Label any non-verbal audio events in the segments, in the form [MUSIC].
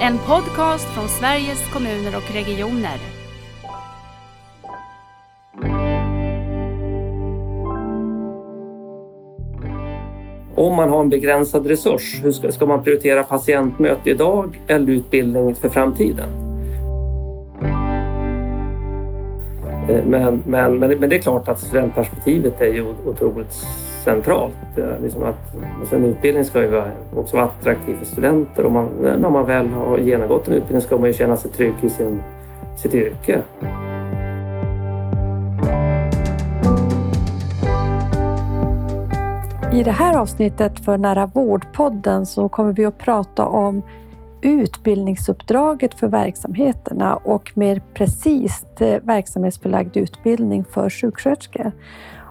En podcast från Sveriges kommuner och regioner. Om man har en begränsad resurs, hur ska, ska man prioritera patientmöte idag eller utbildning för framtiden? Eh, men, men, men, men det är klart att studentperspektivet är ju otroligt centralt. Liksom att, alltså en utbildning ska ju vara också vara attraktiv för studenter och man, när man väl har genomgått en utbildning ska man ju känna sig trygg i sin, sitt yrke. I det här avsnittet för Nära vårdpodden så kommer vi att prata om utbildningsuppdraget för verksamheterna och mer precis eh, verksamhetsförlagd utbildning för sjuksköterskor.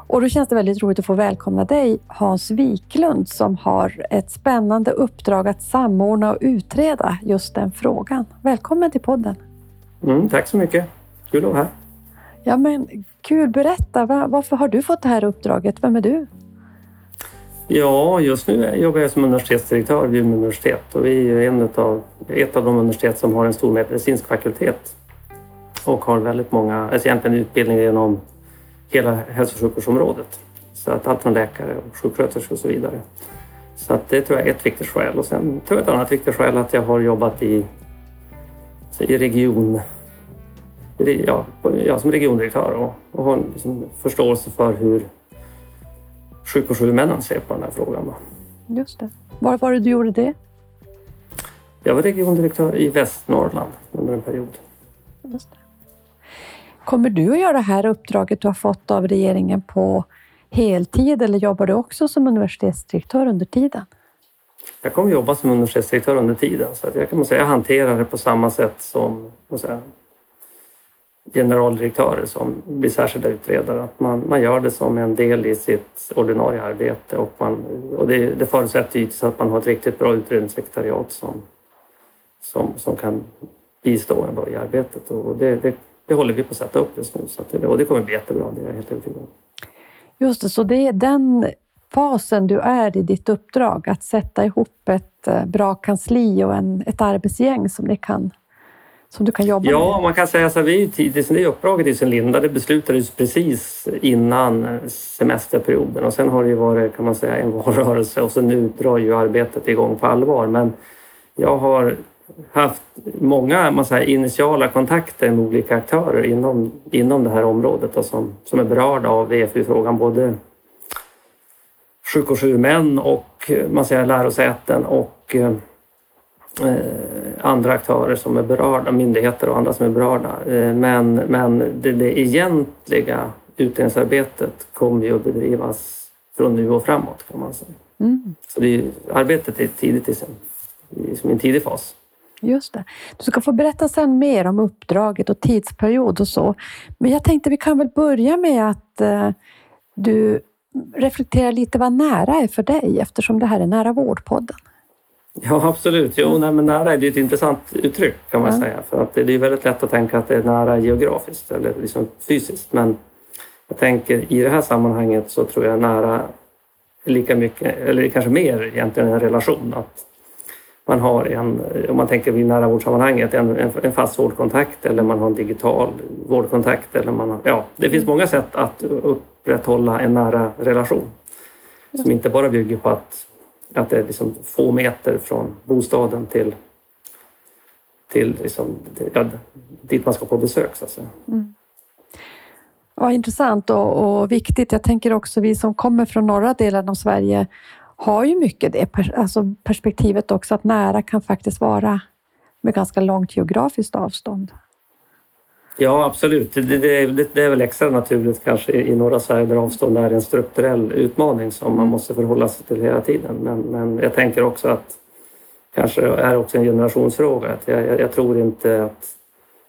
Och då känns det väldigt roligt att få välkomna dig Hans Wiklund som har ett spännande uppdrag att samordna och utreda just den frågan. Välkommen till podden! Mm, tack så mycket. Kul att vara här. Ja men kul, berätta, va- varför har du fått det här uppdraget? Vem är du? Ja, just nu jobbar jag som universitetsdirektör vid Umeå universitet och vi är en av, ett av de universitet som har en stor medicinsk fakultet och har väldigt många, alltså egentligen utbildningar genom hela hälso och sjukvårdsområdet. Så att allt från läkare och sjuksköterskor och så vidare. Så att det tror jag är ett viktigt skäl och sen tror jag ett annat viktigt skäl att jag har jobbat i, i region, ja, ja, som regiondirektör och, och har en liksom förståelse för hur sjukvårdshuvudmännen ser på den här frågan. Då. Just det. Var var det du gjorde det? Jag var regiondirektör i Västernorrland under en period. Just det. Kommer du att göra det här uppdraget du har fått av regeringen på heltid eller jobbar du också som universitetsdirektör under tiden? Jag kommer jobba som universitetsdirektör under tiden så att jag kan säga jag hanterar det på samma sätt som säga, generaldirektörer som blir särskilda utredare. Att man, man gör det som en del i sitt ordinarie arbete och, man, och det, det förutsätter givetvis att man har ett riktigt bra utredningssekretariat som, som, som kan bistå en då i arbetet och det, det, det håller vi på att sätta upp just nu så att det, och det kommer bli jättebra, det är jag helt övertygad om. Just det, så det är den fasen du är i ditt uppdrag, att sätta ihop ett eh, bra kansli och en, ett arbetsgäng som, ni kan, som du kan jobba Ja, med. man kan säga så här, vi tidigt, det uppdraget i sin linda, det beslutades precis innan semesterperioden och sen har det ju varit, kan man säga, en [LAUGHS] valrörelse och så nu drar ju arbetet igång på allvar. Men jag har haft många man säger, initiala kontakter med olika aktörer inom, inom det här området och som, som är berörda av VFU-frågan, både sjukvårdshuvudmän och man säger, lärosäten och eh, andra aktörer som är berörda, myndigheter och andra som är berörda. Eh, Men, men det, det egentliga utredningsarbetet kommer ju att bedrivas från nu och framåt kan man säga. Mm, Så det arbetet är tidigt i sin, i en tidig fas. Just det. Du ska få berätta sen mer om uppdraget och tidsperiod och så. Men jag tänkte vi kan väl börja med att eh, du reflekterar lite vad nära är för dig eftersom det här är Nära vårdpodden. Ja, absolut. Jo, nej, men nära är ett intressant uttryck kan man Ja. säga. För att det är väldigt lätt att tänka att det är nära geografiskt eller liksom fysiskt. Men jag tänker i det här sammanhanget så tror jag nära är lika mycket, eller kanske mer egentligen en relation. Att man har en, om man tänker vid nära vårdsammanhanget, en, en, en fast vårdkontakt eller man har en digital vårdkontakt. Eller man har, ja, det finns många sätt att upprätthålla en nära relation. Som inte bara bygger på att att det är liksom få meter från bostaden till, till, liksom, till ja, dit man ska på besök. Så att säga. Ja, intressant och, och viktigt. Jag tänker också vi som kommer från norra delen av Sverige har ju mycket det alltså perspektivet också att nära kan faktiskt vara med ganska långt geografiskt avstånd. Ja, absolut. Det, det, det, det är väl extra naturligt kanske i norra Sverige där avstånd är en strukturell utmaning som man måste förhålla sig till hela tiden. Men, men jag tänker också att kanske är också en generationsfråga. Att jag, jag, jag tror inte att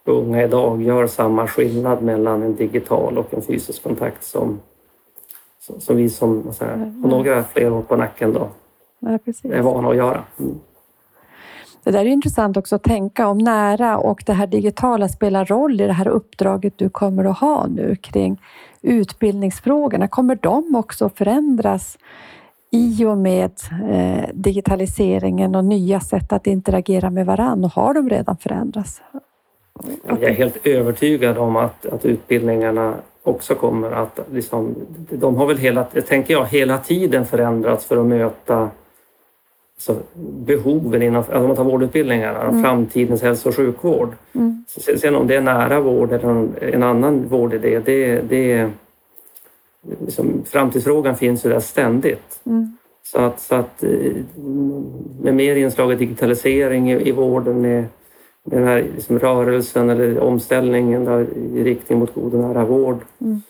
unga idag gör samma skillnad mellan en digital och en fysisk kontakt som, som, som vi som säger, har några fler år på nacken då, precis. är vana att göra. Mm. Det där är intressant också att tänka om nära och det här digitala spelar roll i det här uppdraget du kommer att ha nu kring utbildningsfrågorna. Kommer de också förändras i och med eh, digitaliseringen och nya sätt att interagera med varandra, har de redan förändrats? Jag är helt övertygad om att, att utbildningarna också kommer att... Liksom, de har väl hela, tänker jag, hela tiden förändrats för att möta alltså, behoven inom alltså, man tar vårdutbildningarna, mm. framtidens hälso och sjukvård. Mm. Sen om det är nära vård eller en annan vårdidé, det, det liksom, framtidsfrågan finns ju där ständigt. Mm. Så att, så att eh, med mer inslag av digitalisering i, i vården, med den här liksom rörelsen eller omställningen då, i riktning mot god och nära vård. Mm.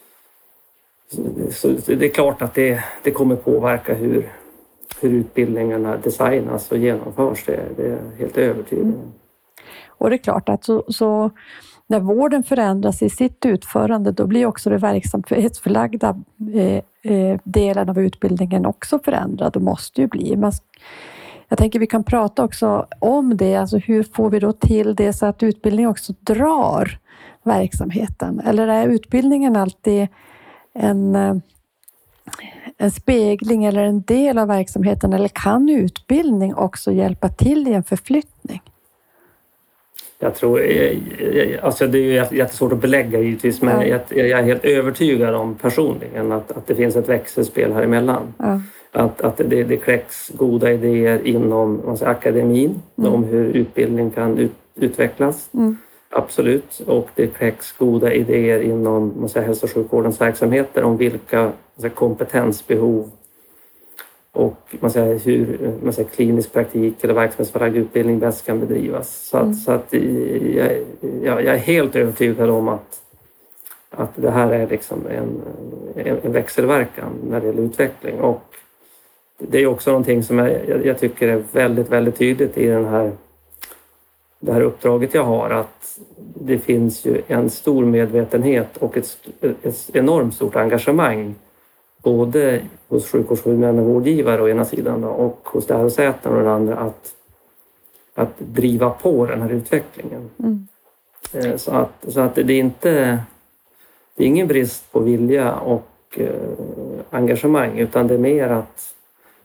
Så, så, det är klart att det, det kommer påverka hur, hur utbildningarna designas och genomförs. Det, det är jag helt övertygad om. Mm. Och det är klart att så, så när vården förändras i sitt utförande, då blir också det verksamhetsförlagda eh, eh, delen av utbildningen också förändrad och måste ju bli. Man, jag tänker vi kan prata också om det, alltså hur får vi då till det så att utbildning också drar verksamheten? Eller är utbildningen alltid en, eh, en spegling eller en del av verksamheten? Eller kan utbildning också hjälpa till i en förflyttning? Jag tror, eh, eh, alltså det är jättesvårt att belägga givetvis men ja. jag, är helt övertygad om personligen att, att det finns ett växelspel här emellan. Ja. Att, att det, det kläcks goda idéer inom alltså, akademin mm. om hur utbildning kan ut, utvecklas. Mm. Absolut. Och det kläcks goda idéer inom man hälso och sjukvårdens verksamheter om vilka alltså, kompetensbehov och man säger, hur man säger, klinisk praktik eller verksamhetsförlagd utbildning bäst kan bedrivas. Så att, mm. så att jag, jag, är helt övertygad om att, att det här är liksom en, en växelverkan när det gäller utveckling. Och det är också någonting som jag, jag tycker är väldigt, väldigt tydligt i den här, det här uppdraget jag har att det finns ju en stor medvetenhet och ett, ett enormt stort engagemang både hos sjukvårdshuvudmän och vårdgivare å ena sidan och hos lärosäten å den andra att, att driva på den här utvecklingen. Mm. Eh, så, att, så att det är inte det är ingen brist på vilja och eh, engagemang utan det är mer att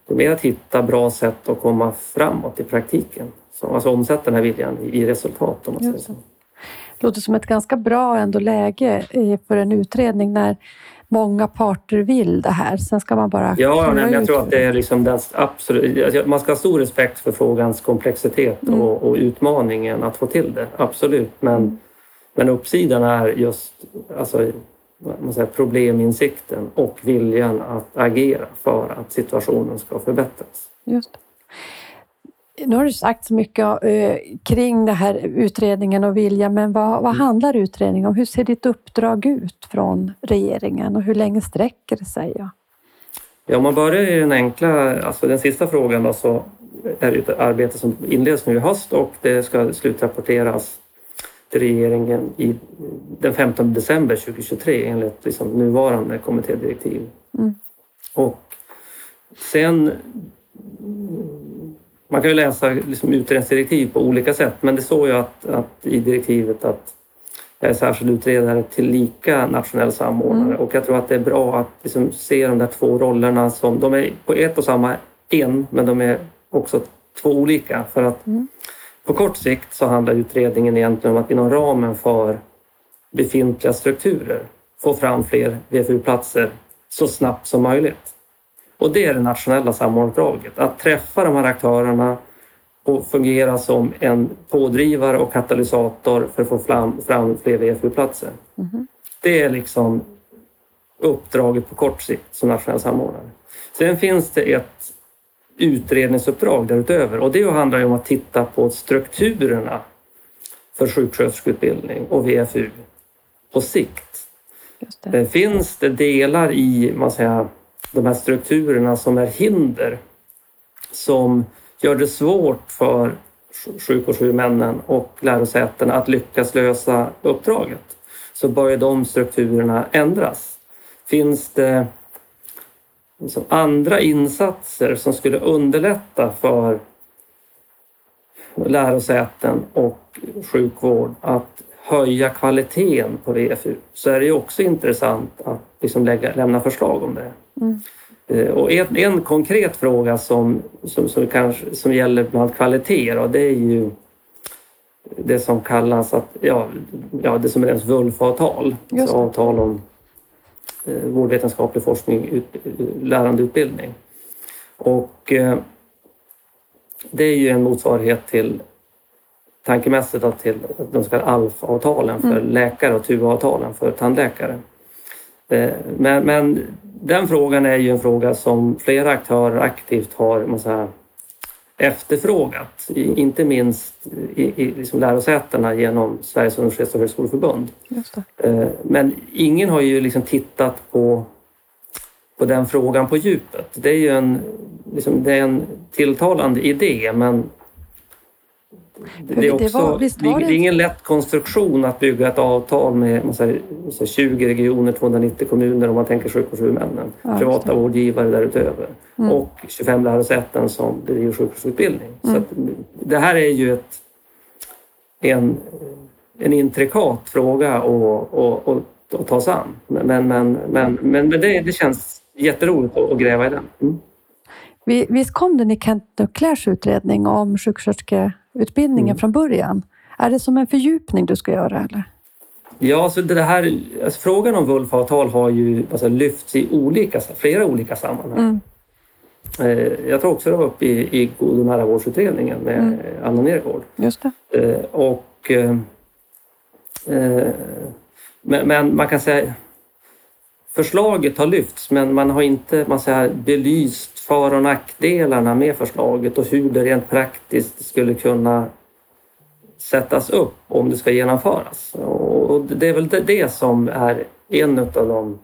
det är att hitta bra sätt att komma framåt i praktiken. Så, alltså omsätta den här viljan i, i resultat. Om man säger så. Det låter som ett ganska bra ändå läge för en utredning när många parter vill det här. Sen ska man bara... Ja, nej, jag tror att det är liksom den absolut... Alltså, man ska ha stor respekt för frågans komplexitet mm. och, och, utmaningen att få till det. Absolut. Men, mm. men uppsidan är just alltså, man säger, probleminsikten och viljan att agera för att situationen ska förbättras. Just. Nu har du sagt så mycket uh, kring den här utredningen och vilja, men vad, vad handlar utredningen om? Hur ser ditt uppdrag ut från regeringen och hur länge sträcker det sig? Ja, ja om man börjar i den enkla, alltså den sista frågan då, så är det ett arbete som inleds nu i höst och det ska slutrapporteras regeringen i, den 15 december 2023 enligt liksom nuvarande kommittédirektiv. Mm. Och sen man kan ju läsa liksom utredningsdirektiv på olika sätt men det står ju att, att i direktivet att jag är särskild utredare till lika nationell samordnare mm. och jag tror att det är bra att liksom se de där två rollerna som de är på ett och samma en men de är också två olika för att mm. På kort sikt så handlar utredningen egentligen om att inom ramen för befintliga strukturer få fram fler VFU-platser så snabbt som möjligt. Och det är det nationella samordningsuppdraget. Att träffa de här aktörerna och fungera som en pådrivare och katalysator för att få fram, fram fler VFU-platser. Mm. Det är liksom uppdraget på kort sikt som nationell samordnare. Sen finns det ett utredningsuppdrag därutöver och det handlar ju om att titta på strukturerna för sjuksköterskeutbildning och VFU på sikt. Det. det. Finns det delar i man säger, de här strukturerna som är hinder som gör det svårt för sjukvårdshuvudmännen och lärosätena att lyckas lösa uppdraget så börjar de strukturerna ändras. Finns det liksom andra insatser som skulle underlätta för lärosäten och sjukvård att höja kvaliteten på VFU så är det också intressant att liksom lägga, lämna förslag om det. Mm. Eh, och en, en konkret fråga som, som, som, kanske, som gäller bland kvalitet då, det är ju det som kallas att, ja, ja, det som är ens VULF-avtal. Alltså avtal om vårdvetenskaplig forskning, ut, lärande utbildning. Och eh, det är ju en motsvarighet till tankemässigt till de så kallade ALF-avtalen för mm. läkare och TUA-avtalen för tandläkare. Eh, men, men, den frågan är ju en fråga som flera aktörer aktivt har man säga, efterfrågat. Inte minst i, i liksom lärosätena genom Sveriges universitets och högskoleförbund. Eh, men ingen har ju liksom tittat på, på den frågan på djupet. Det är ju en, liksom, det är en tilltalande idé men det, är också, det, är ingen lätt konstruktion att bygga ett avtal med säger, 20 regioner, 290 kommuner om man tänker sjukvårdshuvudmännen, ja, privata vårdgivare därutöver mm. och 25 lärosäten som bedriver sjukvårdsutbildning. Mm. Så det här är ju ett, en, en intrikat fråga att, att, att, att ta sig an. Men, men, men, men, men det, det känns jätteroligt att gräva i den. Mm. Visst kom den i Kent Duclairs utredning om sjuksköterske utbildningen mm. från början? Är det som en fördjupning du ska göra eller? Ja, alltså det här, alltså frågan om VULF-avtal har ju alltså, lyfts i olika, flera olika sammanhang. Mm. Eh, jag tror också det var uppe i, i God och nära vårdsutredningen med mm. Anna Nergård. Just det. Eh, och, eh, men, men, man kan säga förslaget har lyfts men man har inte man säger, belyst för och nackdelarna med förslaget och hur det rent praktiskt skulle kunna sättas upp om det ska genomföras. Och det är väl det som är en av de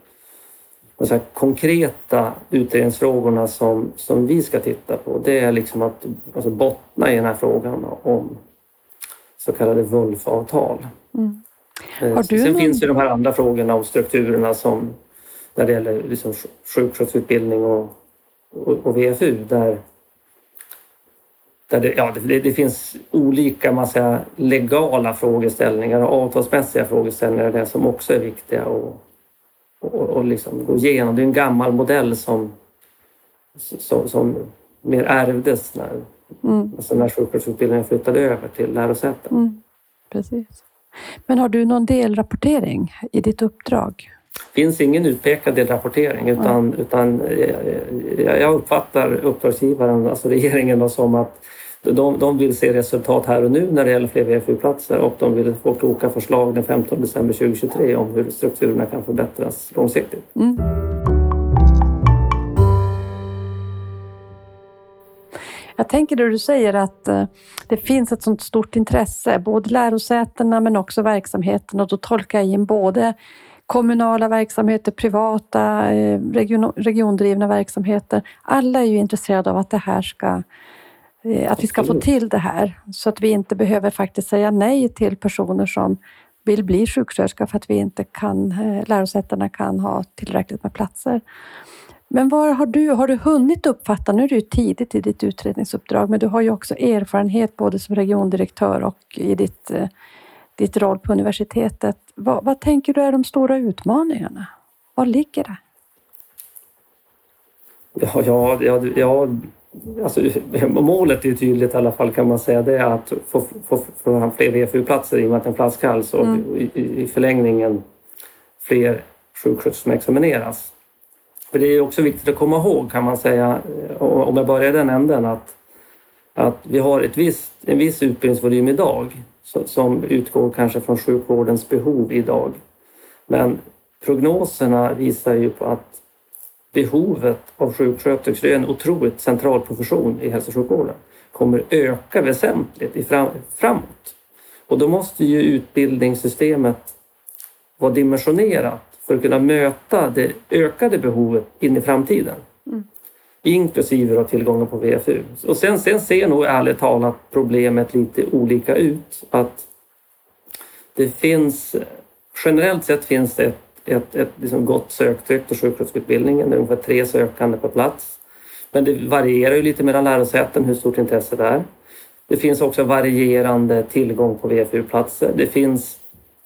säga, konkreta utredningsfrågorna som, som vi ska titta på. Det är liksom att alltså bottna i den här frågan om så kallade VULF-avtal. Mm. Eh, Sen någon... finns ju de här andra frågorna om strukturerna som när det gäller liksom sjuksköterskeutbildning och och, och VFU där, där det, ja, det, det finns olika massa legala frågeställningar och avtalsmässiga frågeställningar där som också är viktiga att och, och liksom gå igenom. Det är en gammal modell som, som, som mer ärvdes när, mm. alltså när sjuksköterskeutbildningen flyttade över till lärosäten. Mm. Precis. Men har du någon delrapportering i ditt uppdrag? Finns ingen utpekad delrapportering utan, mm. utan eh, jag uppfattar uppdragsgivaren, alltså regeringen, som att de, de vill se resultat här och nu när det gäller fler VFU-platser och de vill få kloka förslag den 15 december 2023 om hur strukturerna kan förbättras långsiktigt. Mm. Jag tänker det du säger att eh, det finns ett sånt stort intresse, både lärosätena men också verksamheten och då tolkar jag in både kommunala verksamheter, privata, eh, region, regiondrivna verksamheter. Alla är ju intresserade av att det här ska eh, att vi ska få till det här så att vi inte behöver faktiskt säga nej till personer som vill bli sjuksköterska för att vi inte kan, eh, lärosätena kan ha tillräckligt med platser. Men vad har du, har du hunnit uppfatta, nu är du tidigt i ditt utredningsuppdrag, men du har ju också erfarenhet både som regiondirektör och i ditt ditt roll på universitetet. Vad, vad tänker du är de stora utmaningarna? Var ligger det? Ja, ja, ja, ja alltså, målet är tydligt i alla fall kan man säga. Det är att få, få, få fler VFU-platser i och med att det är en flaskhals och mm. i, i förlängningen fler sjuksköterskor som examineras. För det är också viktigt att komma ihåg kan man säga, om jag börjar i den änden, att, att vi har ett visst, en viss utbildningsvolym idag som utgår kanske från sjukvårdens behov idag. Men prognoserna visar ju på att behovet av sjuksköterskor, det är en otroligt central profession i hälso och sjukvården, kommer öka väsentligt i fram, framåt. Och då måste ju utbildningssystemet vara dimensionerat för att kunna möta det ökade behovet in i framtiden inklusive inklusive tillgången på VFU. Och sen, sen ser nog ärligt talat problemet lite olika ut. Att det finns, generellt sett finns det ett, ett, ett liksom gott söktryck till sjuksköterskeutbildningen. Det är ungefär tre sökande per plats. Men det varierar ju lite mellan lärosäten hur stort intresse det är. Det finns också varierande tillgång på VFU-platser. Det finns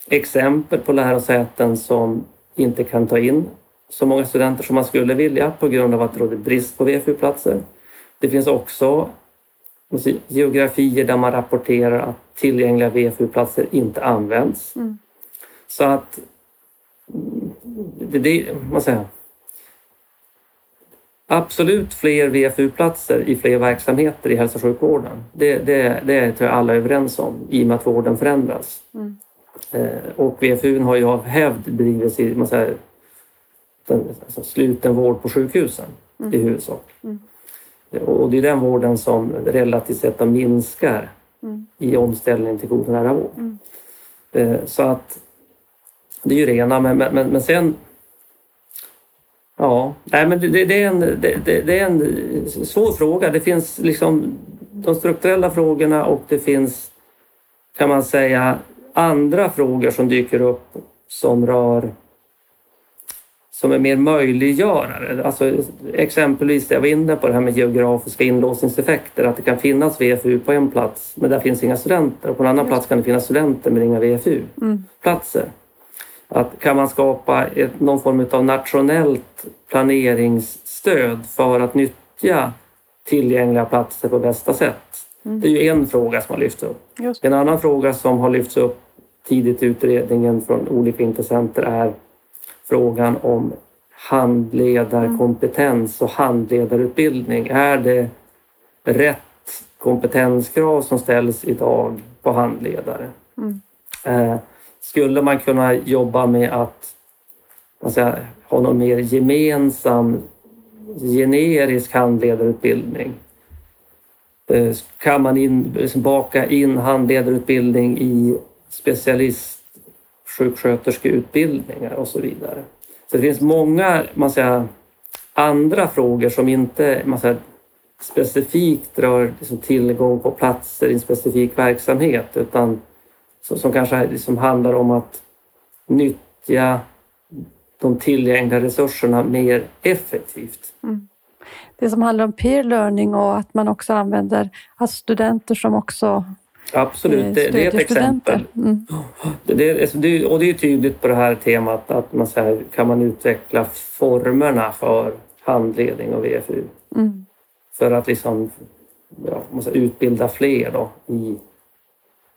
exempel på lärosäten som inte kan ta in så många studenter som man skulle vilja på grund av att det råder brist på VFU-platser. Det finns också geografier där man rapporterar att tillgängliga VFU-platser inte används. Mm. Så att det, det, man säger, absolut fler VFU-platser i fler verksamheter i hälso och sjukvården. Det, det, det tror jag alla är överens om i och med att vården förändras. Mm. Eh, och VFU har ju av hävd drivits i man säger, alltså sluten vård på sjukhusen mm. i huvudsak. Mm. Och det är den vården som relativt sett minskar mm. i omställningen till god nära vård. Mm. Eh, så att det är ju rena, men, men, men sen Ja, nej, men det, det, är en, det, det, är en svår fråga. Det finns liksom de strukturella frågorna och det finns, kan man säga, andra frågor som dyker upp som rör som är mer möjliggörare. Alltså, exempelvis, jag var inne på det här med geografiska inlåsningseffekter, att det kan finnas VFU på en plats men där finns inga studenter och på en annan plats kan det finnas studenter men inga VFU-platser. Mm. Att kan man skapa ett, någon form av nationellt planeringsstöd för att nyttja tillgängliga platser på bästa sätt? Mm. Det är ju en fråga som har lyfts upp. Just. En annan fråga som har lyfts upp tidigt i utredningen från olika intressenter är frågan om handledarkompetens och handledarutbildning. Är det rätt kompetenskrav som ställs idag på handledare? Mm. Eh, skulle man kunna jobba med att säga, ha någon mer gemensam generisk handledarutbildning? Eh, kan man in, liksom baka in handledarutbildning i specialist sjuksköterskeutbildningar och så vidare. Så det finns många man säger, andra frågor som inte man säger, specifikt rör liksom, tillgång på platser i en specifik verksamhet utan som, som kanske liksom handlar om att nyttja de tillgängliga resurserna mer effektivt. Mm. Det som handlar om peer learning och att man också använder att studenter som också Absolut, det, det är ett exempel. Mm. Det, alltså, det, och det är tydligt på det här temat att man så kan man utveckla formerna för handledning och VFU. Mm. För att liksom, ja, måste utbilda fler då, i,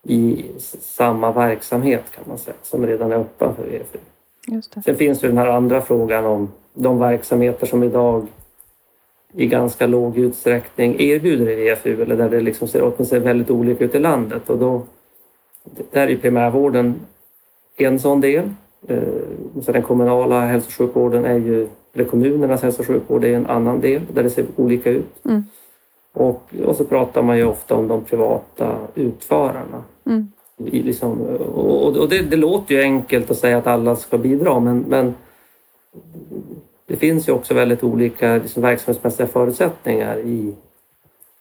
i samma verksamhet kan man säga, som redan är öppen för VFU. Just det. Sen finns det den här andra frågan om de verksamheter som idag i ganska låg utsträckning erbjuder VFU eller där det liksom ser, åtminstone väldigt olika ut i landet. Och då, där är primärvården en sån del. Eh, så den kommunala hälso och sjukvården är ju, eller kommunernas hälso och sjukvård är en annan del där det ser olika ut. Mm. Och, och så pratar man ju ofta om de privata utförarna. Mm. I liksom, och, och det, det, låter ju enkelt att säga att alla ska bidra men, men det finns ju också väldigt olika liksom, verksamhetsmässiga förutsättningar i,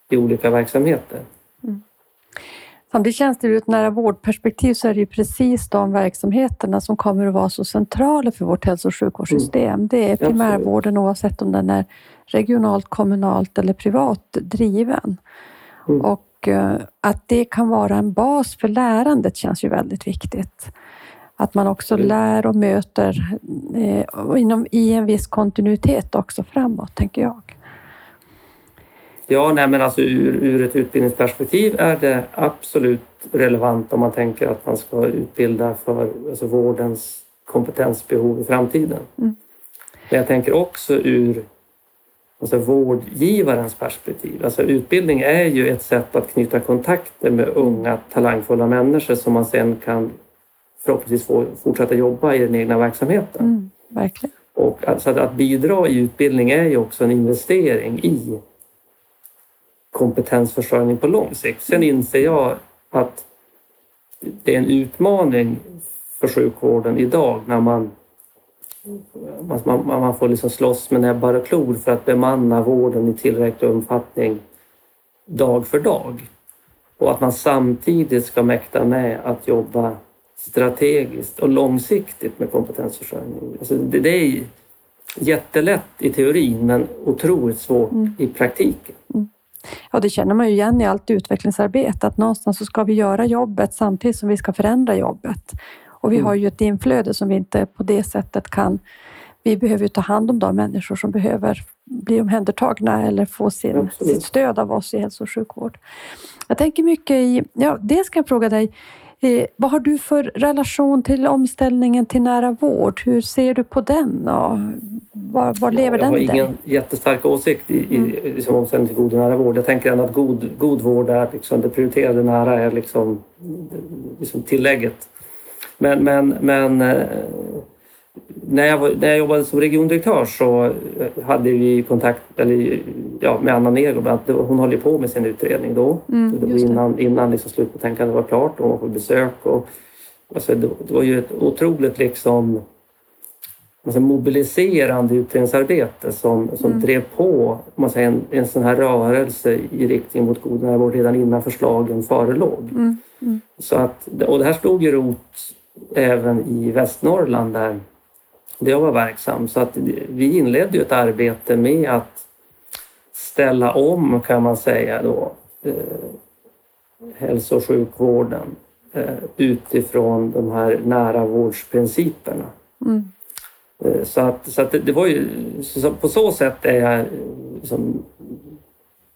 i olika verksamheter. Mm. Samtidigt känns det ur ett nära vårdperspektiv så är det ju precis de verksamheterna som kommer att vara så centrala för vårt hälso och sjukvårdssystem. Mm. Det är primärvården oavsett om den är regionalt, kommunalt eller privat driven. Mm. Och uh, att det kan vara en bas för lärandet känns ju väldigt viktigt. Att man också mm. lär och möter eh, inom, i en viss kontinuitet också framåt, tänker jag. Ja, nej, men alltså ur, ur ett utbildningsperspektiv är det absolut relevant om man tänker att man ska utbilda för alltså vårdens kompetensbehov i framtiden. Mm. Men jag tänker också ur alltså vårdgivarens perspektiv. Alltså utbildning är ju ett sätt att knyta kontakter med unga talangfulla människor som man sen kan förhoppningsvis få fortsätta jobba i den egna verksamheten. Mm, verkligen. Och alltså att, att bidra i utbildning är ju också en investering i kompetensförsörjning på lång sikt. Sen mm. inser jag att det är en utmaning för sjukvården idag när man, man, man får liksom slåss med näbbar och klor för att bemanna vården i tillräcklig omfattning dag för dag. Och att man samtidigt ska mäkta med att jobba strategiskt och långsiktigt med kompetensförsörjning. Alltså det, det är jättelätt i teorin men otroligt svårt mm. i praktiken. Mm. Ja, det känner man ju igen i allt utvecklingsarbete, att någonstans så ska vi göra jobbet samtidigt som vi ska förändra jobbet. Och vi mm. har ju ett inflöde som vi inte på det sättet kan vi behöver ju ta hand om de människor som behöver bli omhändertagna eller få sin, sitt stöd av oss i hälso och sjukvård. Jag tänker mycket i, ja, dels kan jag fråga dig, eh, vad har du för relation till omställningen till nära vård? Hur ser du på den och var, var lever ja, den? Jag har ingen jättestark åsikt i, i mm. liksom, omställningen till god och nära vård. Jag tänker ändå att god, god vård är liksom, det prioriterade nära är liksom, liksom tillägget. Men, men, men eh, när jag, när jag jobbade som regiondirektör så hade vi kontakt eller, ja, med Anna Nergård. Hon håller på med sin utredning då. Mm, det var innan, innan liksom slutbetänkandet var klart och hon var på besök. Och, alltså, det, det var ju ett otroligt liksom, alltså, mobiliserande utredningsarbete som, som mm. drev på man säger, en, en sån här rörelse i riktning mot god närvård redan innan förslagen förelåg. Mm, mm. Så att, och det här slog ju rot även i Västernorrland där där jag var verksam. Så att vi inledde ju ett arbete med att ställa om kan man säga då eh, hälso och sjukvården eh, utifrån de här nära vårdsprinciperna. Mm. Eh, så att, så att det, det var ju, så på så sätt är jag liksom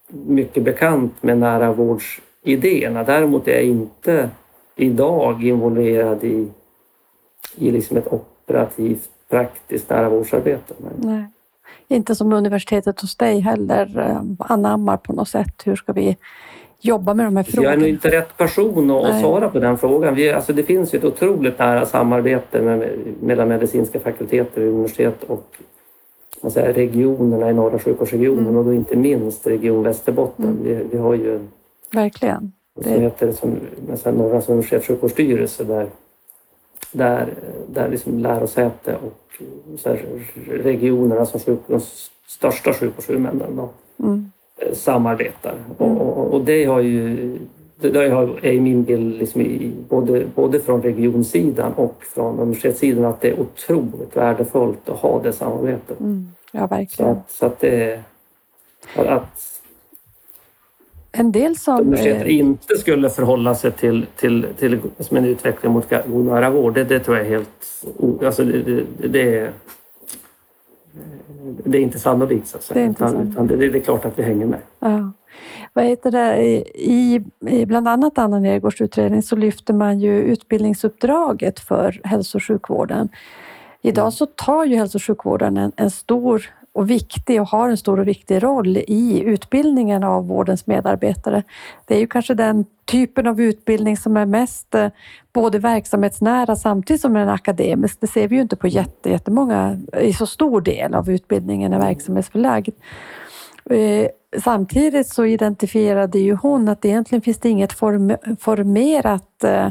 mycket bekant med nära vårdsidéerna. Däremot är jag inte idag involverad i, i liksom ett operativt praktiskt nära vårdsarbete. Nej. Inte som universitetet hos dig heller eh, anammar på något sätt. Hur ska vi jobba med de här frågorna? Jag är nog inte rätt person att Nej. svara på den frågan. Vi, alltså det finns ju ett otroligt nära samarbete med, mellan medicinska fakulteter vid universitet och säga, regionerna i norra sjukvårdsregionen mm. och då inte minst Region Västerbotten. Mm. Vi, vi, har ju Verkligen. Det heter som, Norra universitets sjukvårdsstyrelse där där, där liksom lärosäte och så här, regionerna som sjuk, de största sjukvårdshuvudmännen mm. Eh, samarbetar. Mm. Och, och, det har ju det är min bild liksom i, både, både från regionsidan och från universitetssidan att det är otroligt värdefullt att ha det samarbetet. Mm. Ja, verkligen. Så att, så att, det, att en del som... Universitetet inte skulle förhålla sig till, till, till som en utveckling mot god nära vård, det, det tror jag är helt... Alltså det, det, det, är, det är inte sannolikt. Så att säga. Det, är inte utan, utan det, det, är klart att vi hänger med. Ja. Vad heter det? I, I bland annat Anna Nergårds utredning så lyfter man ju utbildningsuppdraget för hälso och sjukvården. Idag mm. så tar ju hälso och sjukvården en, en stor och viktig och har en stor och viktig roll i utbildningen av vårdens medarbetare. Det är ju kanske den typen av utbildning som är mest eh, både verksamhetsnära samtidigt som den är akademisk. Det ser vi ju inte på jättemånga, i så stor del av utbildningen är verksamhetsförlagd. Eh, samtidigt så identifierade ju hon att egentligen finns det inget formerat eh,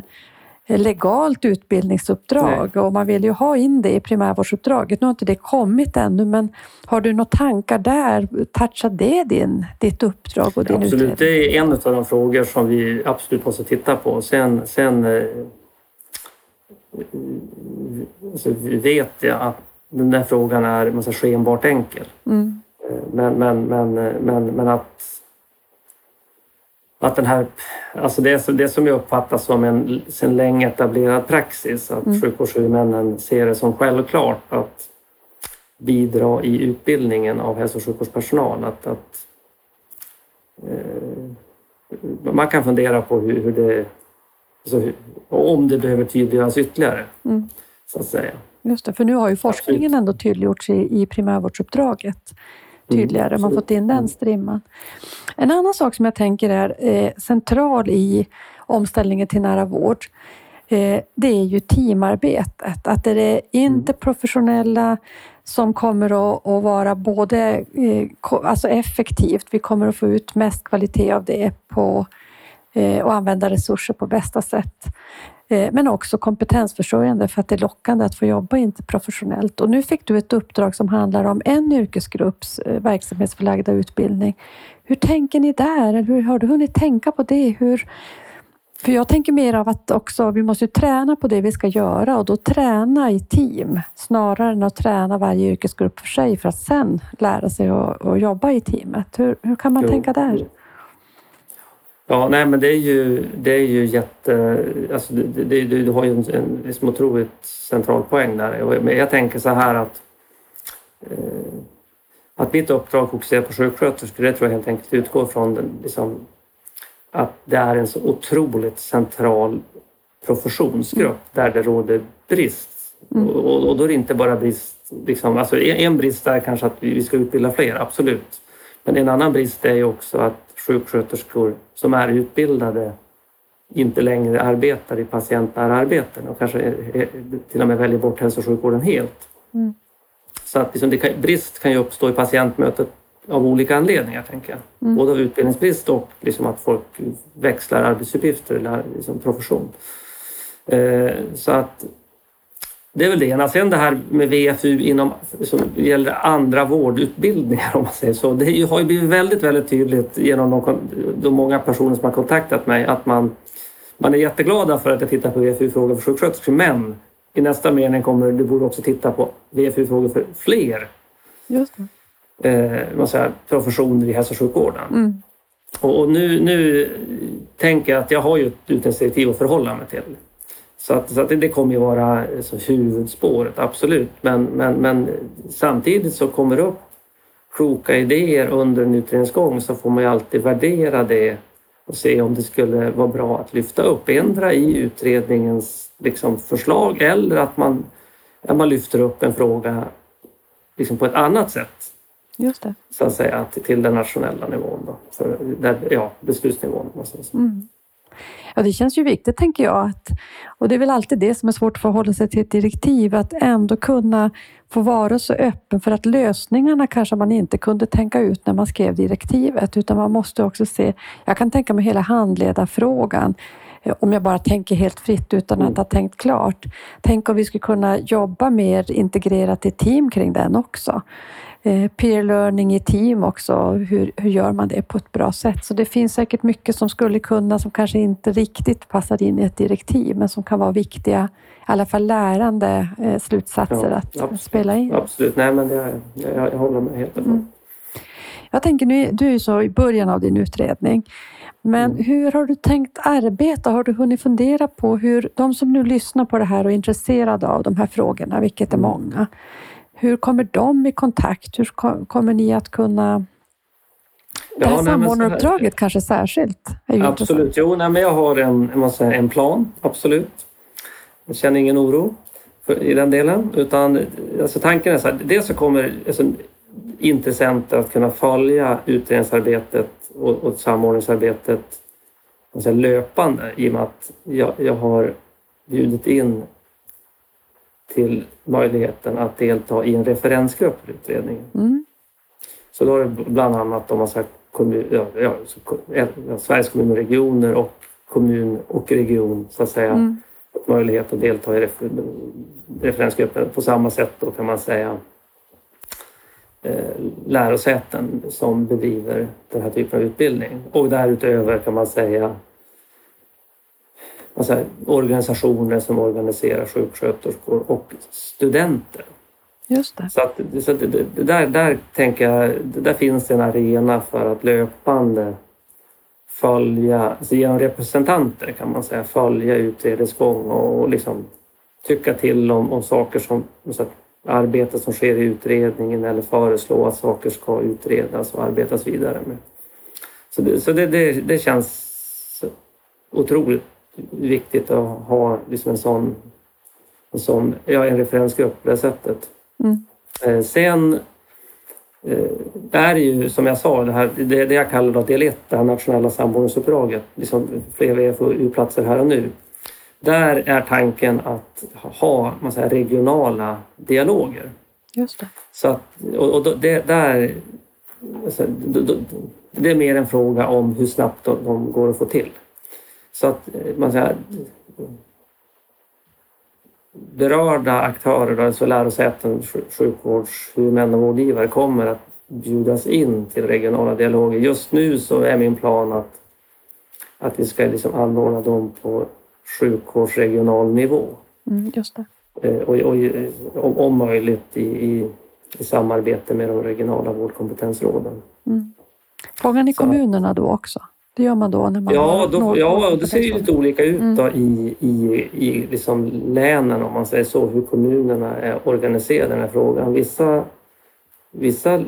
legalt utbildningsuppdrag Nej. och man vill ju ha in det i primärvårdsuppdraget. Nu har inte det kommit ännu, men har du några tankar där? Touchar det din, ditt uppdrag och din Absolut, utredning? det är en av de frågor som vi absolut måste titta på. Sen, sen eh, så vet jag att den där frågan är man skenbart enkel. Mm. Eh, men, men, men, eh, men, men att att den här, alltså det, det som jag uppfattar som en sedan länge etablerad praxis, att mm. sjukvårdshuvudmännen ser det som självklart att bidra i utbildningen av hälso och sjukvårdspersonal. Att, att eh, man kan fundera på hur, hur det, alltså hur, om det behöver tydliggöras ytterligare. Mm. Så att säga. Just det, för nu har ju forskningen Absolut. ändå tydliggjorts i, i primärvårdsuppdraget tydligare. Man har fått in den mm. strimman. En annan sak som jag tänker är eh, central i omställningen till nära vård. Eh, det är ju teamarbetet. Att det är interprofessionella som kommer att, att vara både eh, alltså effektivt, vi kommer att få ut mest kvalitet av det på och använda resurser på bästa sätt. Eh, men också kompetensförsörjande för att det är lockande att få jobba interprofessionellt. Och nu fick du ett uppdrag som handlar om en yrkesgrupps eh, verksamhetsförlagda utbildning. Hur tänker ni där? hur har du hunnit tänka på det? Hur, för jag tänker mer av att också, vi måste träna på det vi ska göra och då träna i team snarare än att träna varje yrkesgrupp för sig för att sen lära sig att, att jobba i teamet. Hur, hur kan man jo. tänka där? Ja, nej men det är ju, det är ju jätte... Alltså det, det, du har ju en, en liksom otroligt central poäng där. Men jag tänker så här att eh, att mitt uppdrag fokuserar på sjuksköterskor, det tror jag helt enkelt utgår från den, liksom, att det är en så otroligt central professionsgrupp mm. där det råder brist. Mm. Och, och, då är det inte bara brist, liksom, alltså en brist är kanske att vi ska utbilda fler, absolut. Men en annan brist är ju också att sjuksköterskor som är utbildade inte längre arbetar i patientnära arbeten och kanske till och med väljer bort hälso och sjukvården helt. Mm. Så att liksom kan, brist kan ju uppstå i patientmötet av olika anledningar, tänker jag. Mm. Både av utbildningsbrist och liksom att folk växlar arbetsuppgifter eller liksom profession. Eh, så att det är väl det ena. Sen det här med VFU inom, som gäller andra vårdutbildningar [LAUGHS] om man säger så. Det har ju blivit väldigt, väldigt tydligt genom de, de många personer som har kontaktat mig att man, man är jätteglada för att jag tittar på VFU-frågor för sjuksköterskor men i nästa mening kommer du borde också titta på VFU-frågor för fler Just eh, man säger, professioner i hälso och sjukvården. Mm. Och, och, nu, nu tänker jag att jag har ju ett utredningsdirektiv att förhålla mig till. Så, att, så att det, kommer ju vara så huvudspåret, absolut. Men, men, men samtidigt så kommer det upp kloka idéer under en utredningsgång så får man ju alltid värdera det och se om det skulle vara bra att lyfta upp, ändra i utredningens liksom, förslag eller att man, att man lyfter upp en fråga liksom, på ett annat sätt. Just det. Så att säga till den nationella nivån, då. För, där, ja, beslutsnivån. Mm. Ja, det känns ju viktigt, tänker jag. Att, och det är väl alltid det som är svårt att förhålla sig till ett direktiv, att ändå kunna få vara så öppen för att lösningarna kanske man inte kunde tänka ut när man skrev direktivet, utan man måste också se, jag kan tänka mig hela handledarfrågan, eh, om jag bara tänker helt fritt utan att ha tänkt klart. Tänk om vi skulle kunna jobba mer integrerat i team kring den också. Eh, peer learning i team också. Hur, hur gör man det på ett bra sätt? Så det finns säkert mycket som skulle kunna, som kanske inte riktigt passar in i ett direktiv, men som kan vara viktiga, i alla fall lärande eh, slutsatser ja, att absolut, spela in. Absolut, nej men det, jag, jag håller med helt och mm. Jag tänker, nu, du är så i början av din utredning. Men mm. hur har du tänkt arbeta? Har du hunnit fundera på hur de som nu lyssnar på det här och är intresserade av de här frågorna, vilket är mm. många, hur kommer de i kontakt? Hur kommer ni att kunna det här ja, samordnaruppdraget kanske särskilt? absolut, jo, nej, men jag har en, jag säga, en plan, absolut. Jag känner ingen oro för, i den delen. Utan, alltså, tanken är så här, dels så kommer alltså, intressenter att kunna följa utredningsarbetet och, och samordningsarbetet alltså, löpande i och med att jag, jag har bjudit in till möjligheten att delta i en referensgrupp för utredningen. Mm. Så då har det bland annat om man sagt kommun, ja, ja, Sveriges kommuner och regioner och kommun och region så att säga mm. möjlighet att delta i refer, referensgruppen. På samma sätt då kan man säga eh, lärosäten som bedriver den här typen av utbildning. Och därutöver kan man säga alltså, organisationer som organiserar sjuksköterskor och studenter. Just det. Så, att, så att, där, där tänker jag, där finns en arena för att löpande följa, alltså genom representanter kan man säga, följa utredningens gång och liksom tycka till om, om saker som, så att arbete som sker i utredningen eller föreslå att saker ska utredas och arbetas vidare med. Så det, så det, det, det känns otroligt viktigt att ha liksom en sån, en sån ja, en referensgrupp på det sättet. Mm. Eh, sen eh, är det ju som jag sa, det, här, det, det jag kallar då del 1, det här nationella samordningsuppdraget, liksom fler VFU-platser här och nu. Där är tanken att ha man säger, regionala dialoger. Just det. Så att, och, och det, där, alltså, det är mer en fråga om hur snabbt de, de går att få till. Så att eh, man säger, berörda aktörer, alltså lärosäten, sjukvårdshuvudmän och vårdgivare kommer att bjudas in till regionala dialoger. Just nu så är min plan att, att vi ska liksom anordna dem på sjukvårdsregional nivå. Mm, just det. Eh, och, och, om, om möjligt i, i, i, samarbete med de regionala vårdkompetensråden. Mm. Ni kommunerna då också? Det gör man då när man Ja, då, ja det ser ju lite olika ut mm. då i, i, i liksom länen om man säger så, hur kommunerna är organiserade i den här frågan. Vissa vissa,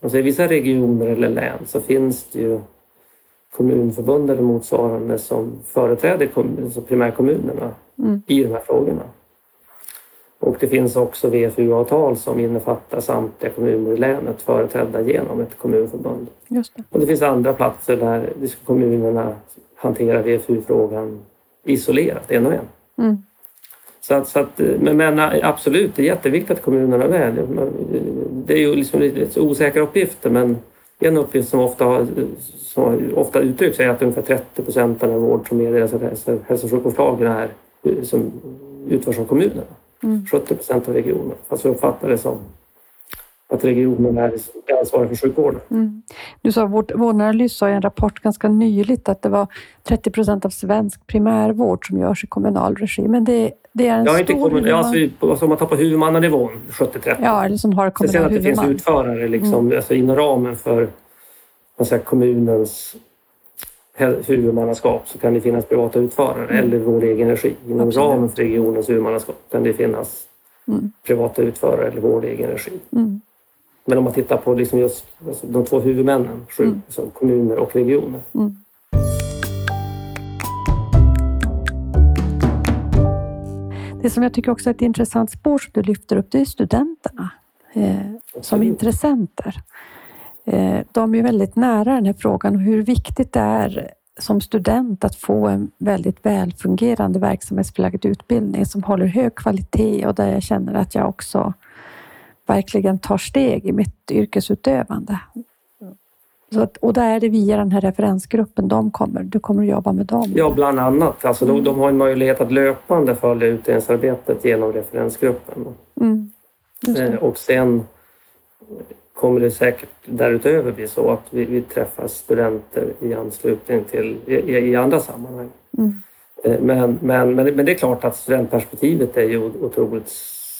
alltså i vissa regioner eller län så finns det ju kommunförbund eller motsvarande som företräder kommun, alltså primärkommunerna Mm. i de här frågorna. Och det finns också VFU-avtal som innefattar samtliga kommuner i länet företrädda genom ett kommunförbund. Just det. Och det finns andra platser där kommunerna hanterar VFU-frågan isolerat, en och en. Mm. Så att, så att, men, men absolut, det är jätteviktigt att kommunerna är med. Det är ju liksom lite osäkra uppgifter men en uppgift som ofta, som ofta uttrycks är att ungefär 30 procent av den vård som meddelas av hälso hälso och sjukvårdslagen är som utförs av kommunerna. Mm. 70 procent av regionen. Fast vi uppfattar det som att regionen är ansvarig för sjukvården. Mm. Du sa, vårt, Vårdanalys sa i en rapport ganska nyligt att det var 30 procent av svensk primärvård som görs i kommunal regi. Men det, det är en Ja, stor... inte kommun, ja, alltså, alltså, om man tar på huvudmannanivån, 70-30. ja, eller som har kommunal sen att det finns huvudman. utförare liksom, alltså, inom ramen för säger, kommunens huvudmannaskap så kan det finnas privata utförare Mm. eller vår egen regi. Inom Absolut. ramen för regionens huvudmannaskap kan det finnas Mm. privata utförare eller vår egen regi. Mm. Men om man tittar på liksom just alltså, de två huvudmännen, sju, Mm. alltså, kommuner och regioner. Mm. Det som jag tycker också är ett intressant spår som du lyfter upp, det är studenterna eh, som intressenter. Eh, de är väldigt nära den här frågan och hur viktigt det är som student att få en väldigt välfungerande verksamhetsförlagd utbildning som håller hög kvalitet och där jag känner att jag också verkligen tar steg i mitt yrkesutövande. Så att, och där är det via den här referensgruppen de kommer. Du kommer att jobba med dem. Ja, bland annat. Alltså, de, de har en möjlighet att löpande följa utredningsarbetet genom referensgruppen. Mm. Eh. Och sen kommer det säkert därutöver bli så att vi, vi träffar studenter i anslutning till i, i andra sammanhang. Mm. Eh, Men, men, men, det- men det är klart att studentperspektivet är ju otroligt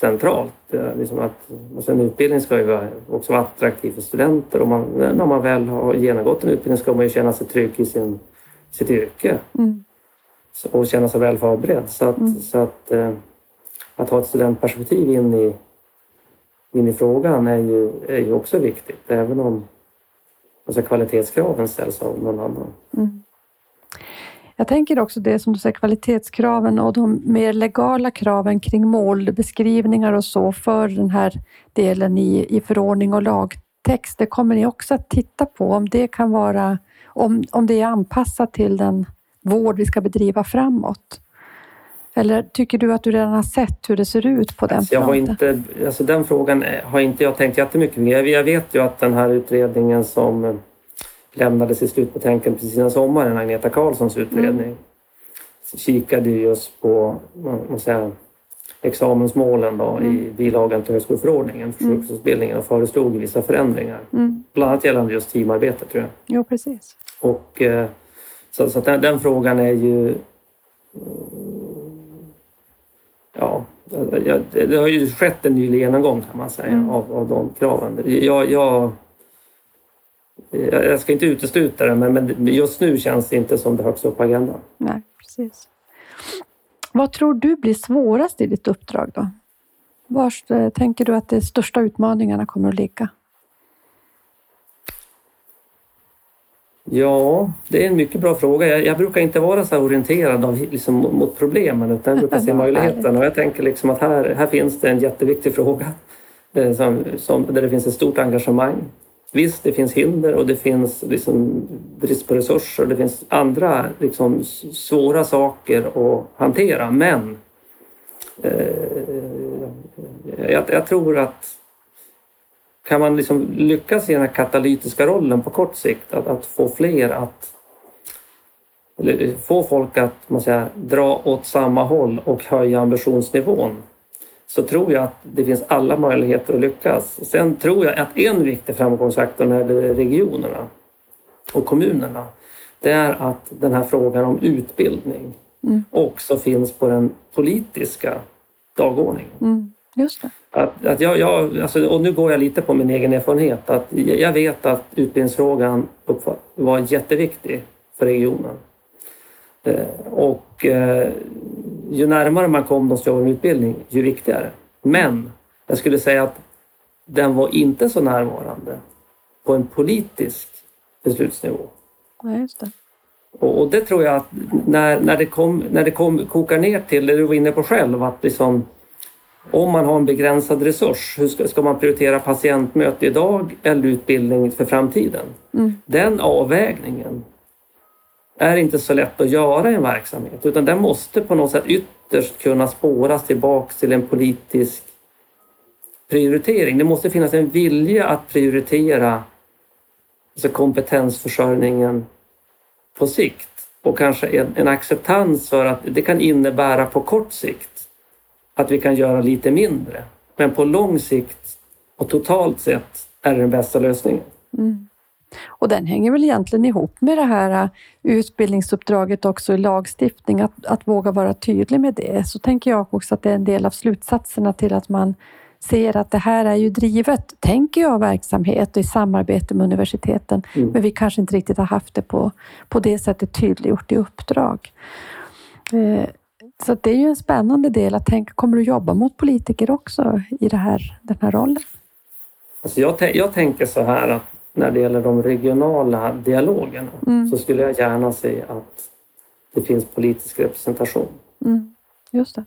centralt. Liksom att, alltså en utbildning ska ju också vara attraktiv för studenter och man, när man väl har genomgått en utbildning ska man ju känna sig trygg i sin, sitt yrke Mm. och känna sig väl förberedd. Så att, Mm. så att, eh, att ha ett studentperspektiv in i, in i frågan är ju, är ju också viktigt, även om alltså, kvalitetskraven ställs av någon annan. Mm. Jag tänker också det som du säger, kvalitetskraven och de mer legala kraven kring målbeskrivningar och så för den här delen i, i förordning och lagtext. Det kommer ni också att titta på om det kan vara, om, om det är anpassat till den vård vi ska bedriva framåt. Eller tycker du att du redan har sett hur det ser ut på den Alltså, jag har inte, alltså, den frågan är- har inte jag tänkt jättemycket med. Jag, vet ju att den här utredningen som eh, lämnades i slutbetänkandet precis innan sommaren, Agneta Karlssons utredning, kikade ju just på man säger, examensmålen då, i bilagan till högskoleförordningen för Mm. sjukhusutbildningen och föreslog vissa förändringar. Mm. Bland annat gällande just teamarbete tror jag. Jo, precis. Och, eh, så så den, den frågan är ju... Ja, det har ju skett en ny genomgång kan man säga Mm. av, av de kraven. Jag, jag, jag jag ska inte utesluta det men, men just nu känns det inte som det högst upp på agendan. Nej, precis. Vad tror du blir svårast i ditt uppdrag då? Var eh, tänker du att de största utmaningarna kommer att ligga? Ja, det är en mycket bra fråga. Jag, jag brukar inte vara så här orienterad av, liksom, mot- problemen utan jag brukar se [LAUGHS] Ja, möjligheten. Och jag tänker liksom att här, här finns det en jätteviktig fråga eh, som, som, där det finns ett stort engagemang. Visst, det finns hinder och det finns liksom brist på resurser. Det finns andra liksom, svåra saker att hantera. Men eh, jag, jag tror att kan man liksom lyckas i den här katalytiska rollen på kort sikt, att, att få fler att få folk att man säger, dra åt samma håll och höja ambitionsnivån så tror jag att det finns alla möjligheter att lyckas. Sen tror jag att en viktig framgångsfaktor när det är regionerna och kommunerna det är att den här frågan om utbildning Mm. också finns på den politiska dagordningen. Mm, just det. Att, att jag, jag, alltså, och nu går jag lite på min egen erfarenhet. Att jag vet att utbildningsfrågan var jätteviktig för regionen. Eh, och eh, ju närmare man kom de som utbildning, ju viktigare. Men jag skulle säga att den var inte så närvarande på en politisk beslutsnivå. Ja, just det. Och, och det tror jag att när, när det, kom, när det kom, kokar ner till det du var inne på själv, att liksom, om man har en begränsad resurs, hur ska, ska man prioritera patientmöte idag eller utbildning för framtiden? Mm. Den avvägningen är inte så lätt att göra i en verksamhet utan den måste på något sätt ytterst kunna spåras tillbaks till en politisk prioritering. Det måste finnas en vilja att prioritera alltså kompetensförsörjningen på sikt och kanske en, en acceptans för att det kan innebära på kort sikt att vi kan göra lite mindre. Men på lång sikt och totalt sett är det den bästa lösningen. Mm. Och den hänger väl egentligen ihop med det här äh, utbildningsuppdraget också i lagstiftning, att, att våga vara tydlig med det. Så tänker jag också att det är en del av slutsatserna till att man ser att det här är ju drivet, tänker jag, verksamhet och i samarbete med universiteten. Mm. Men vi kanske inte riktigt har haft det på, på det sättet tydliggjort i uppdrag. Så det är ju en spännande del att tänka, kommer du jobba mot politiker också i det här, den här rollen? Alltså jag, jag tänker så här att när det gäller de regionala dialogerna mm. så skulle jag gärna se att det finns politisk representation. Mm. Just det.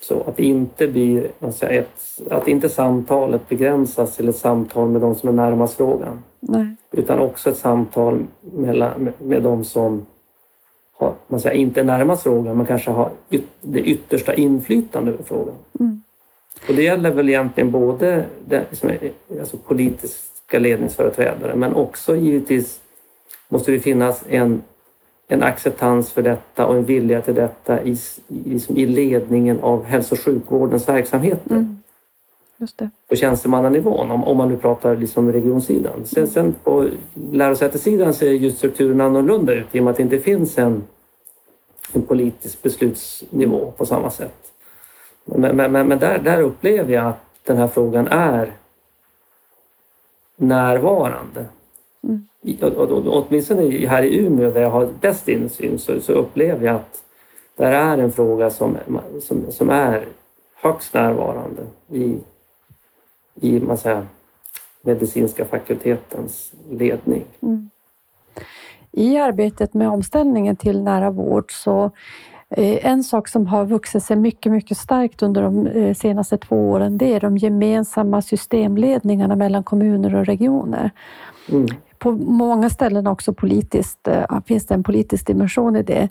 Så att inte blir, alltså ett, att inte samtalet begränsas till ett samtal med de som är närmast frågan. Nej. Utan också ett samtal med, med de som har, man säger, inte är närmast frågan men kanske har yt, det yttersta inflytande över frågan. Mm. Och det gäller väl egentligen både det, som är, alltså politiska ledningsföreträdare men också givetvis måste det finnas en en acceptans för detta och en vilja till detta i, i, i ledningen av hälso och sjukvårdens verksamheter. Mm. Just det. På tjänstemannanivån, om, om man nu pratar liksom regionsidan. Sen, sen på lärosätessidan ser ju strukturen annorlunda ut i och med att det inte finns en, en politisk beslutsnivå på samma sätt. Men, men, men, men där, där upplever jag att den här frågan är närvarande. Mm åtminstone här i Umeå där jag har bäst insyn så, så upplever jag att det är en fråga som, som, som är högst närvarande i, i man säger, medicinska fakultetens ledning. Mm. I arbetet med omställningen till nära vård så eh, en sak som har vuxit sig mycket, mycket starkt under de eh, senaste två åren, det är de gemensamma systemledningarna mellan kommuner och regioner. Mm på många ställen också politiskt, äh, finns det en politisk dimension i det.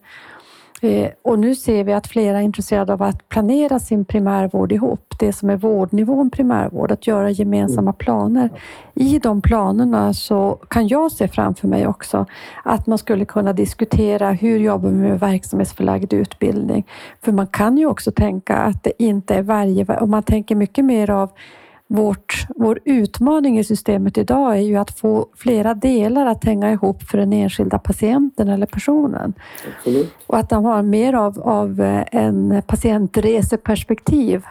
Eh, och nu ser vi att flera är intresserade av att planera sin primärvård ihop, det som är vårdnivån primärvård, att göra gemensamma planer. I de planerna så kan jag se framför mig också att man skulle kunna diskutera hur jobbar vi med verksamhetsförlagd utbildning? För man kan ju också tänka att det inte är varje, om man tänker mycket mer av vårt, vår utmaning i systemet idag är ju att få flera delar att hänga ihop för den enskilda patienten eller personen. Absolut. Och att de har mer av, av eh, en patientreseperspektiv.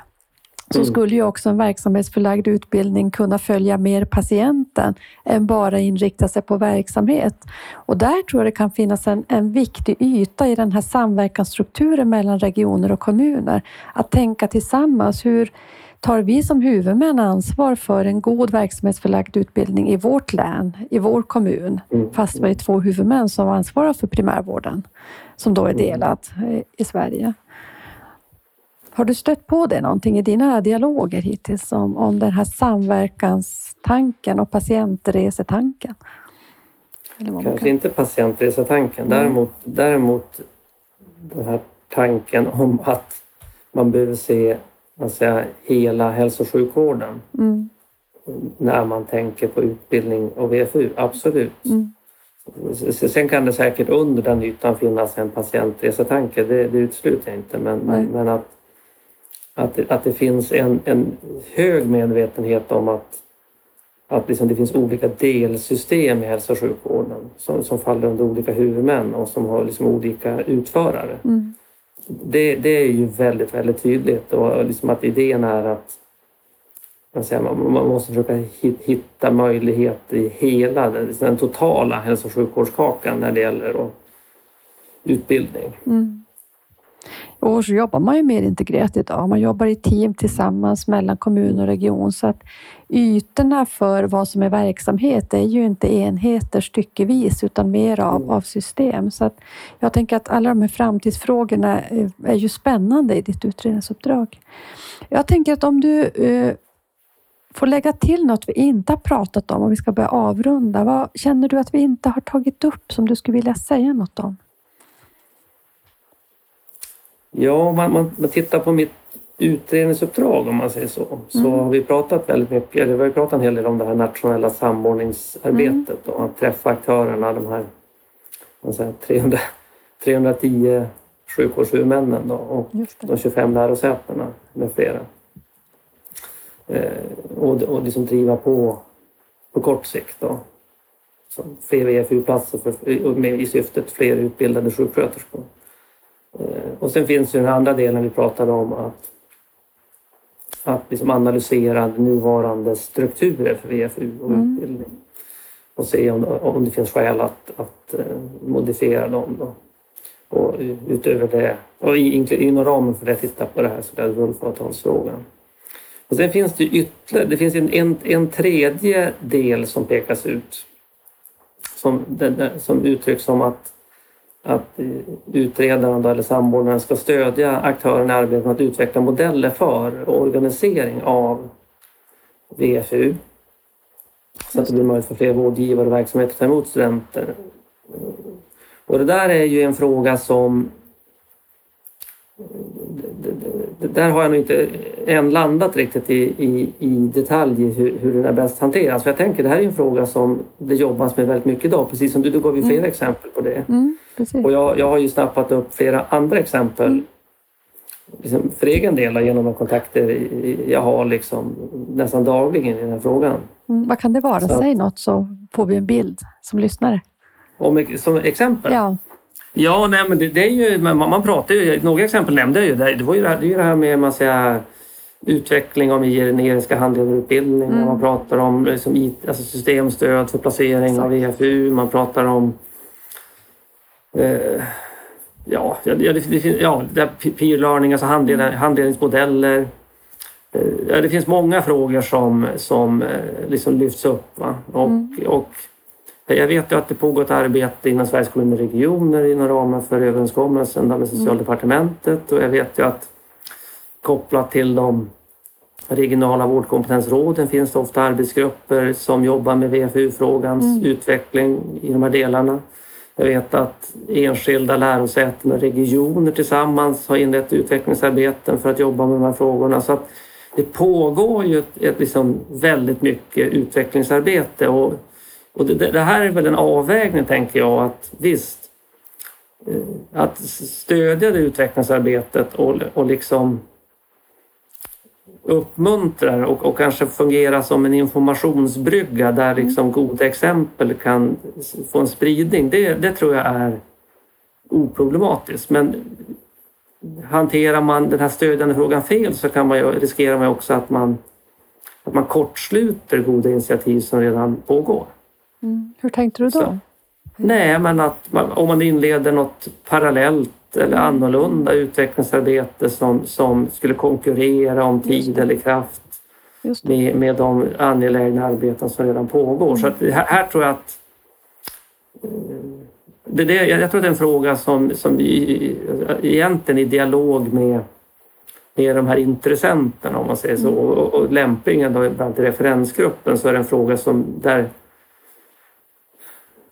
Så mm. skulle ju också en verksamhetsförlagd utbildning kunna följa mer patienten än bara inrikta sig på verksamhet. Och där tror jag det kan finnas en, en viktig yta i den här samverkansstrukturen mellan regioner och kommuner. Att tänka tillsammans. Hur, tar vi som huvudmän ansvar för en god verksamhetsförlagd utbildning i vårt län, i vår kommun, mm. fast vi är två huvudmän som ansvarar för primärvården, som då är mm. delad eh, i Sverige. Har du stött på det någonting i dina dialoger hittills om, om den här samverkanstanken och patientresetanken? Kanske inte patientresetanken, däremot, däremot den här tanken om att man behöver se man säga, hela hälso och sjukvården. Mm. När man tänker på utbildning och VFU, absolut. Mm. Sen kan det säkert under den ytan finnas en patientresetanke, det, det utesluter jag inte. Men, men, men, att, att, att det finns en, en hög medvetenhet om att, att liksom det finns olika delsystem i hälso och sjukvården som, som faller under olika huvudmän och som har liksom olika utförare. Mm det, det är ju väldigt, väldigt tydligt och liksom att idén är att man, säger, man, måste försöka hitta möjligheter i hela den, liksom den totala hälso och sjukvårdskakan när det gäller utbildning. Mm. Och så jobbar man ju mer integrerat idag. Man jobbar i team tillsammans mellan kommun och region så att ytorna för vad som är verksamhet är ju inte enheter styckevis utan mer av, av system. Så att jag tänker att alla de här framtidsfrågorna är, är ju spännande i ditt utredningsuppdrag. Jag tänker att om du eh, får lägga till något vi inte har pratat om och vi ska börja avrunda. Vad känner du att vi inte har tagit upp som du skulle vilja säga något om? Ja, man, man, man tittar på mitt utredningsuppdrag om man säger så, så mm. har vi pratat väldigt mycket, eller vi har pratat en hel del om det här nationella samordningsarbetet mm. och att träffa aktörerna, de här säger, 300, 310 sjukvårdshuvudmännen då, och de 25 lärosätena med flera. Eh, och, och liksom driva på på kort sikt. Då. Så fler EFU-platser i syftet fler utbildade sjuksköterskor. Eh, och sen finns ju den andra delen vi pratade om att, att liksom analysera nuvarande strukturer för VFU och mm. utbildning och se om, om det finns skäl att, att uh, modifiera dem. Då. Och utöver det, och inom ramen för det titta på det här så kallade rullföretagsfrågan. Och sen finns det ytterligare, det finns en, en, en tredje del som pekas ut som, som uttrycks som att att utredaren eller samordnaren ska stödja aktörerna i arbetet med att utveckla modeller för organisering av VFU. Så att det blir möjligt för fler vårdgivare och verksamheter att ta emot studenter. Och det där är ju en fråga som där har jag nog inte än landat riktigt i, i, i detalj hur, hur den är bäst hanteras. För jag tänker det här är en fråga som det jobbas med väldigt mycket idag. Precis som du, du gav ju flera mm. exempel på det. Mm, och jag, jag har ju snappat upp flera andra exempel mm. liksom för egen del genom de kontakter jag har liksom nästan dagligen i den här frågan. Mm, vad kan det vara? Så. Säg något så får vi en bild som lyssnare. Om, som exempel? Ja. Ja, nej, men det, det är ju, man, man pratar ju, några exempel nämnde jag ju. Det, det var ju det, här, det, det här med man säger, utveckling av generiska handledarutbildning. Mm. Man pratar om liksom, IT, alltså systemstöd för placering Exakt. av EFU. Man pratar om eh, ja, ja, det, det, ja, peer learning, alltså handled, mm. handledningsmodeller. Eh, ja, det finns många frågor som, som eh, liksom lyfts upp. Va? Och, mm. och jag vet ju att det pågår ett arbete inom Sveriges kommuner och regioner inom ramen för överenskommelsen med Socialdepartementet och jag vet ju att kopplat till de regionala vårdkompetensråden finns det ofta arbetsgrupper som jobbar med VFU-frågans mm. utveckling i de här delarna. Jag vet att enskilda lärosäten och regioner tillsammans har inlett utvecklingsarbeten för att jobba med de här frågorna. Så att det pågår ju ett, ett liksom väldigt mycket utvecklingsarbete och och det, det, här är väl en avvägning, tänker jag, att visst, eh, att stödja det utvecklingsarbetet och, och liksom uppmuntra och, och kanske fungera som en informationsbrygga där mm. liksom goda exempel kan få en spridning. Det, det tror jag är oproblematiskt. Men hanterar man den här stödjande frågan fel så kan man ju, riskerar man också att man, att man kortsluter goda initiativ som redan pågår. Mm. Hur tänkte du då? Så, nej, men att man, om man inleder något parallellt eller annorlunda utvecklingsarbete som, som skulle konkurrera om tid eller kraft med, med de angelägna arbeten som redan pågår. Mm. Så att här, här, tror jag att eh, det, det, jag tror det är en fråga som, som i, egentligen i dialog med, med de här intressenterna om man säger så mm. och, och lämpligen då bland referensgruppen så är det en fråga som där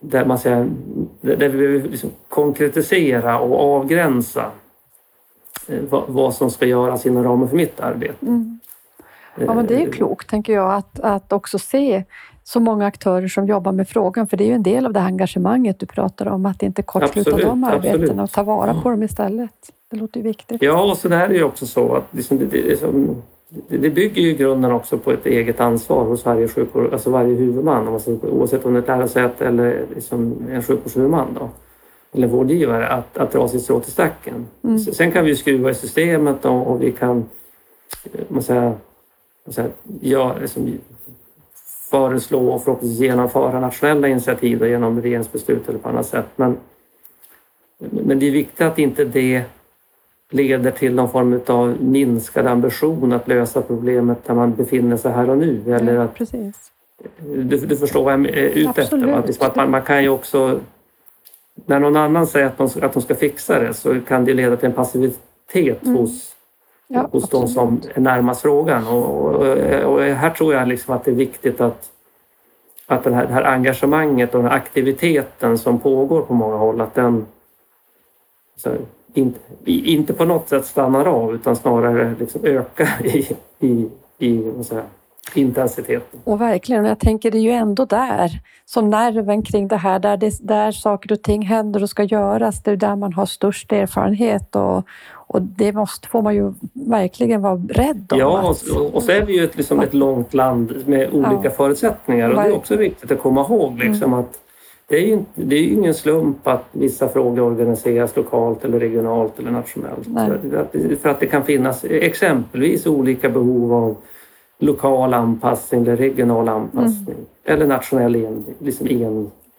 där man säger, där vi behöver liksom konkretisera och avgränsa eh, vad, som ska göras inom ramen för mitt arbete. Mm. Ja, men det är ju eh, klokt, tänker jag, att, att också se så många aktörer som jobbar med frågan, för det är ju en del av det engagemanget du pratar om, att inte kortsluta de arbetena och ta vara på dem istället. Det låter ju viktigt. Ja, och så där är det också så att liksom, det, det, liksom, det bygger ju grunden också på ett eget ansvar hos varje sjukvård, alltså varje huvudman, oavsett om det är ett lärosäte eller liksom en sjukvårdshuvudman då, eller vårdgivare, att, att dra sitt strå till stacken. Mm. Sen kan vi skruva i systemet och, och vi kan man säger, man säger, ja, liksom, föreslå och förhoppningsvis genomföra nationella initiativ genom regeringsbeslut eller på annat sätt. Men, men det är viktigt att inte det leder till någon form av minskad ambition att lösa problemet där man befinner sig här och nu. Eller Ja, att, du, du förstår vad jag är ute efter? Absolut. va? Liksom att man, man kan ju också... När någon annan säger att de, att de ska fixa det så kan det leda till en passivitet Mm. hos, Ja, hos de som absolut. är närmast frågan. Och, och, och här tror jag liksom att det är viktigt att, att den här, det här engagemanget och den här aktiviteten som pågår på många håll, att den så, inte, inte på något sätt stannar av utan snarare liksom ökar [LAUGHS] i, i, i jag, intensiteten. Och verkligen, jag tänker det är ju ändå där som nerven kring det här, där, det, där saker och ting händer och ska göras, det är där man har störst erfarenhet och, och det måste, får man ju verkligen vara rädd om. Ja, och, och så är vi ju ett, liksom ett långt land med olika Ja. förutsättningar och det är också viktigt att komma ihåg liksom att det är, ju inte, det är ingen slump att vissa frågor organiseras lokalt eller regionalt eller nationellt. För att, för att det kan finnas exempelvis olika behov av lokal anpassning eller regional anpassning eller nationell en, liksom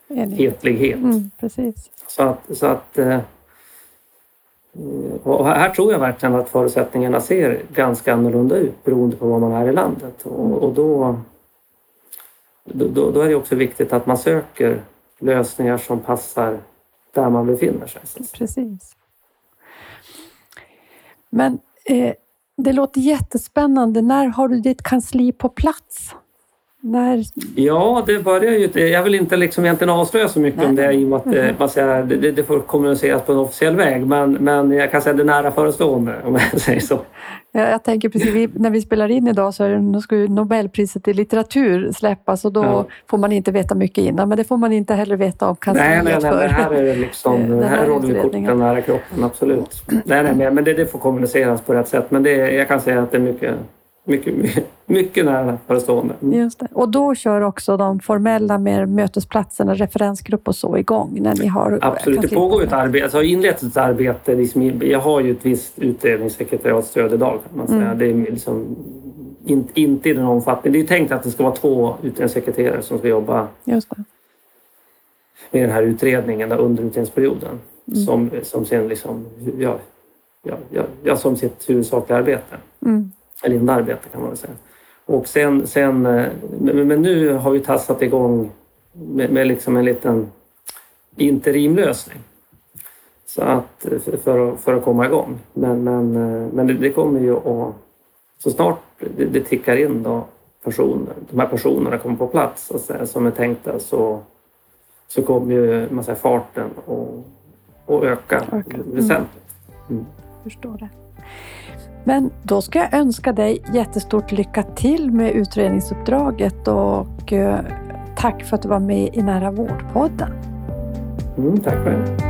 enhetlighet. Mm, precis. Så att, så att eh, och här tror jag verkligen att förutsättningarna ser ganska annorlunda ut beroende på var man är i landet. Och, och då, då, då är det också viktigt att man söker lösningar som passar där man befinner sig. Precis. Men eh, det låter jättespännande. När har du ditt kansli på plats? När, Ja, det börjar ju... Jag vill inte liksom egentligen avslöja så mycket om Nej. det i och med att eh, man säger, det, det får kommuniceras på en officiell väg. Men, men jag kan säga det är nära förestående om jag [LAUGHS] säger så. jag, jag tänker precis, vi, när vi spelar in idag så är ska Nobelpriset i litteratur släppas och då Ja. får man inte veta mycket innan. Men det får man inte heller veta om kansliet Nej, nej, nej, för. men här är liksom, Den här här håller vi korten nära kroppen, absolut. Nej, nej, men det, det får kommuniceras på rätt sätt. Men det, jag kan säga att det är mycket, mycket, [LAUGHS] mycket, nära förestående. Mm. Just det. Och då kör också de formella med mötesplatserna, referensgrupp och så igång när ni har Absolut, det pågår ett arbete, alltså inlett ett arbete. Liksom, jag har ju ett visst utredningssekretariatstöd idag kan man säga. Mm. Det är liksom in, inte i den omfattningen. Det är tänkt att det ska vara två utredningssekreterare som ska jobba Just det. med den här utredningen under utredningsperioden. Mm. Som, som sen liksom, ja, ja, ja, ja, som sitt huvudsakliga arbete. Mm. Eller enda arbete kan man väl säga. Och sen, sen eh, men, nu har vi tassat igång med, med liksom en liten interimlösning. Så att, eh, för, för, att, för att komma igång. Men, men, eh, men det, det kommer ju att... Så snart det, det tickar in då personer, de här personerna kommer på plats så att säga, som är tänkta så, så kommer ju man säger, farten att öka Öka, mm. väsentligt. Förstår det. Men då ska jag önska dig jättestort lycka till med utredningsuppdraget och eh, tack för att du var med i Nära vårdpodden. Mm, tack själv.